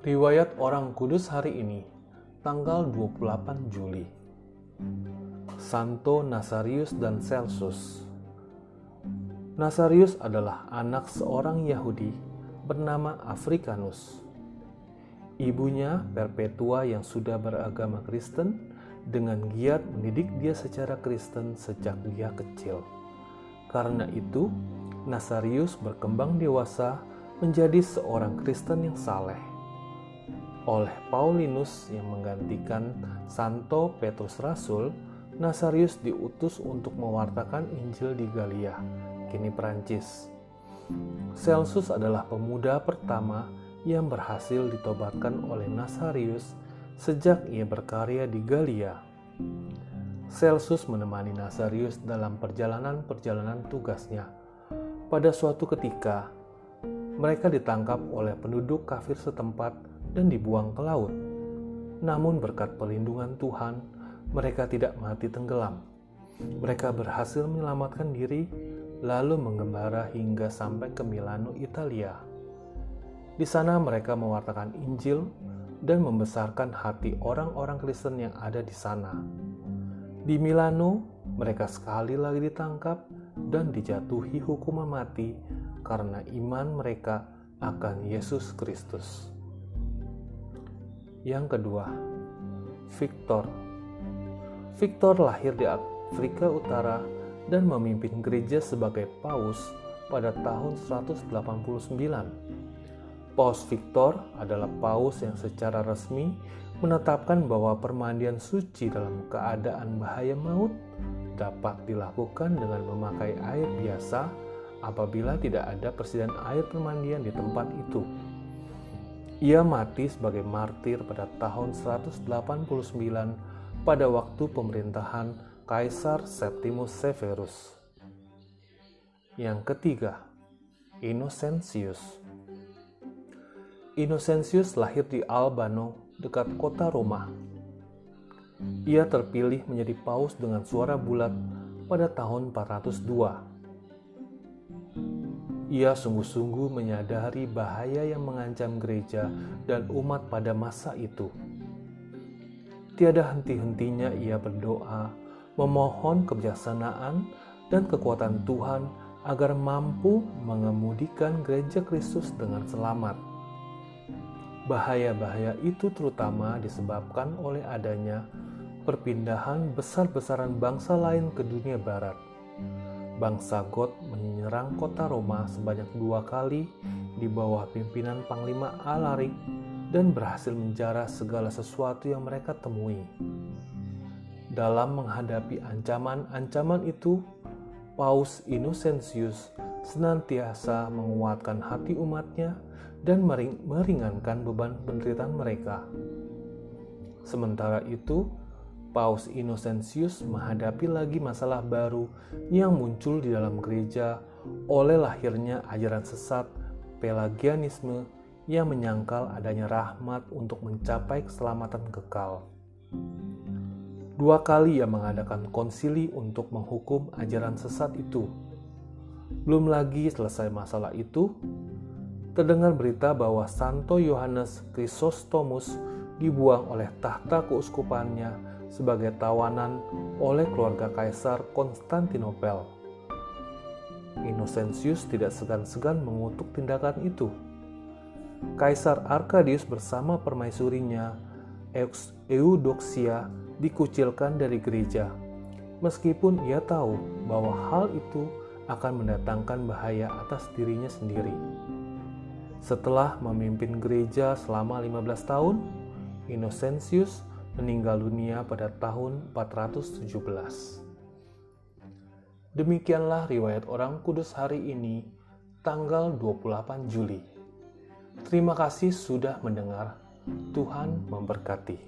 Riwayat Orang Kudus hari ini, tanggal 28 Juli. Santo Nasarius dan Celsus. Nasarius adalah anak seorang Yahudi bernama Africanus. Ibunya Perpetua yang sudah beragama Kristen dengan giat mendidik dia secara Kristen sejak dia kecil. Karena itu, Nasarius berkembang dewasa menjadi seorang Kristen yang saleh oleh Paulinus yang menggantikan Santo Petrus Rasul, Nasarius diutus untuk mewartakan Injil di Galia, kini Perancis. Celsus adalah pemuda pertama yang berhasil ditobatkan oleh Nasarius sejak ia berkarya di Galia. Celsus menemani Nasarius dalam perjalanan-perjalanan tugasnya. Pada suatu ketika, mereka ditangkap oleh penduduk kafir setempat dan dibuang ke laut. Namun, berkat perlindungan Tuhan, mereka tidak mati tenggelam. Mereka berhasil menyelamatkan diri, lalu mengembara hingga sampai ke Milano, Italia. Di sana, mereka mewartakan Injil dan membesarkan hati orang-orang Kristen yang ada di sana. Di Milano, mereka sekali lagi ditangkap dan dijatuhi hukuman mati karena iman mereka akan Yesus Kristus. Yang kedua, Victor. Victor lahir di Afrika Utara dan memimpin gereja sebagai paus pada tahun 189. Paus Victor adalah paus yang secara resmi menetapkan bahwa permandian suci dalam keadaan bahaya maut dapat dilakukan dengan memakai air biasa apabila tidak ada persediaan air permandian di tempat itu. Ia mati sebagai martir pada tahun 189 pada waktu pemerintahan Kaisar Septimus Severus. Yang ketiga, Innocentius. Innocentius lahir di Albano, dekat kota Roma. Ia terpilih menjadi paus dengan suara bulat pada tahun 402 ia sungguh-sungguh menyadari bahaya yang mengancam gereja dan umat pada masa itu. Tiada henti-hentinya ia berdoa, memohon kebijaksanaan dan kekuatan Tuhan agar mampu mengemudikan gereja Kristus dengan selamat. Bahaya-bahaya itu terutama disebabkan oleh adanya perpindahan besar-besaran bangsa lain ke dunia barat bangsa Goth menyerang kota Roma sebanyak dua kali di bawah pimpinan Panglima Alaric dan berhasil menjarah segala sesuatu yang mereka temui. Dalam menghadapi ancaman-ancaman itu, Paus Innocentius senantiasa menguatkan hati umatnya dan meringankan beban penderitaan mereka. Sementara itu, Paus Innocentius menghadapi lagi masalah baru yang muncul di dalam gereja oleh lahirnya ajaran sesat Pelagianisme yang menyangkal adanya rahmat untuk mencapai keselamatan kekal. Dua kali ia mengadakan konsili untuk menghukum ajaran sesat itu. Belum lagi selesai masalah itu, terdengar berita bahwa Santo Yohanes Chrysostomus dibuang oleh tahta keuskupannya sebagai tawanan oleh keluarga Kaisar Konstantinopel. Innocentius tidak segan-segan mengutuk tindakan itu. Kaisar Arkadius bersama permaisurinya, Eudoxia, dikucilkan dari gereja, meskipun ia tahu bahwa hal itu akan mendatangkan bahaya atas dirinya sendiri. Setelah memimpin gereja selama 15 tahun, Innocentius meninggal dunia pada tahun 417. Demikianlah riwayat orang kudus hari ini, tanggal 28 Juli. Terima kasih sudah mendengar. Tuhan memberkati.